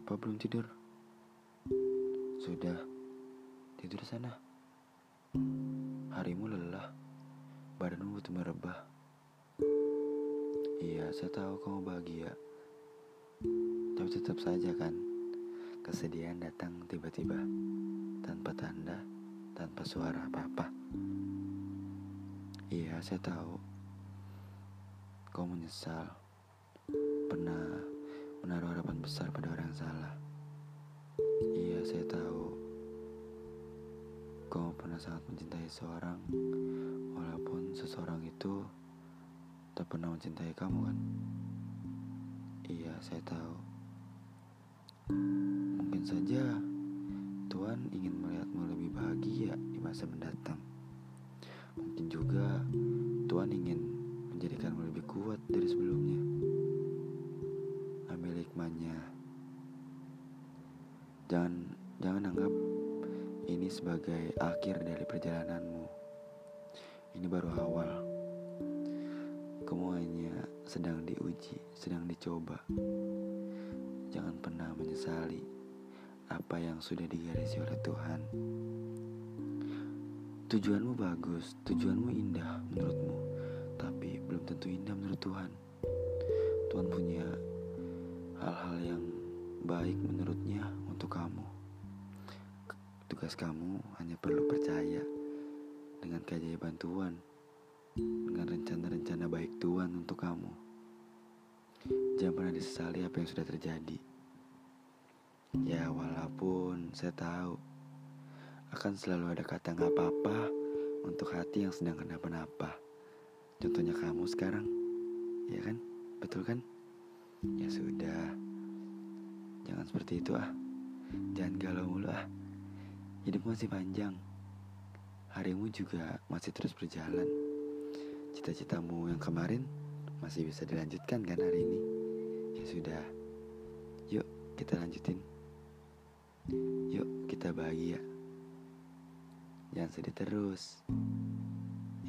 Kenapa belum tidur? Sudah, tidur sana. Harimu lelah, badanmu butuh merebah. Iya, saya tahu kamu bahagia. Tapi tetap saja kan, kesedihan datang tiba-tiba, tanpa tanda, tanpa suara apa-apa. Iya, saya tahu. Kau menyesal, pernah menaruh harapan besar pada orang salah. Iya, saya tahu. Kau pernah sangat mencintai seorang, walaupun seseorang itu tak pernah mencintai kamu kan? Iya, saya tahu. Mungkin saja Tuhan ingin melihatmu lebih bahagia di masa mendatang. Mungkin juga Tuhan ingin menjadikanmu lebih kuat dari sebelumnya. Ambil hikmahnya. Jangan jangan anggap ini sebagai akhir dari perjalananmu. Ini baru awal. Kamu hanya sedang diuji, sedang dicoba. Jangan pernah menyesali apa yang sudah digarisi oleh Tuhan. Tujuanmu bagus, tujuanmu indah menurutmu, tapi belum tentu indah menurut Tuhan. Tuhan punya baik menurutnya untuk kamu. Tugas kamu hanya perlu percaya dengan keajaiban Tuhan, dengan rencana-rencana baik Tuhan untuk kamu. Jangan pernah disesali apa yang sudah terjadi. Ya, walaupun saya tahu akan selalu ada kata nggak apa-apa untuk hati yang sedang kenapa-napa. Contohnya kamu sekarang, ya kan? Betul kan? Ya sudah, jangan seperti itu ah. Jangan galau mulu ah. Hidup masih panjang. Harimu juga masih terus berjalan. Cita-citamu yang kemarin masih bisa dilanjutkan kan hari ini? Ya sudah. Yuk kita lanjutin. Yuk kita bahagia. Jangan sedih terus.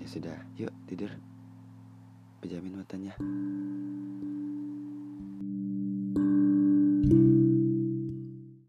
Ya sudah, yuk tidur. Pejamin matanya.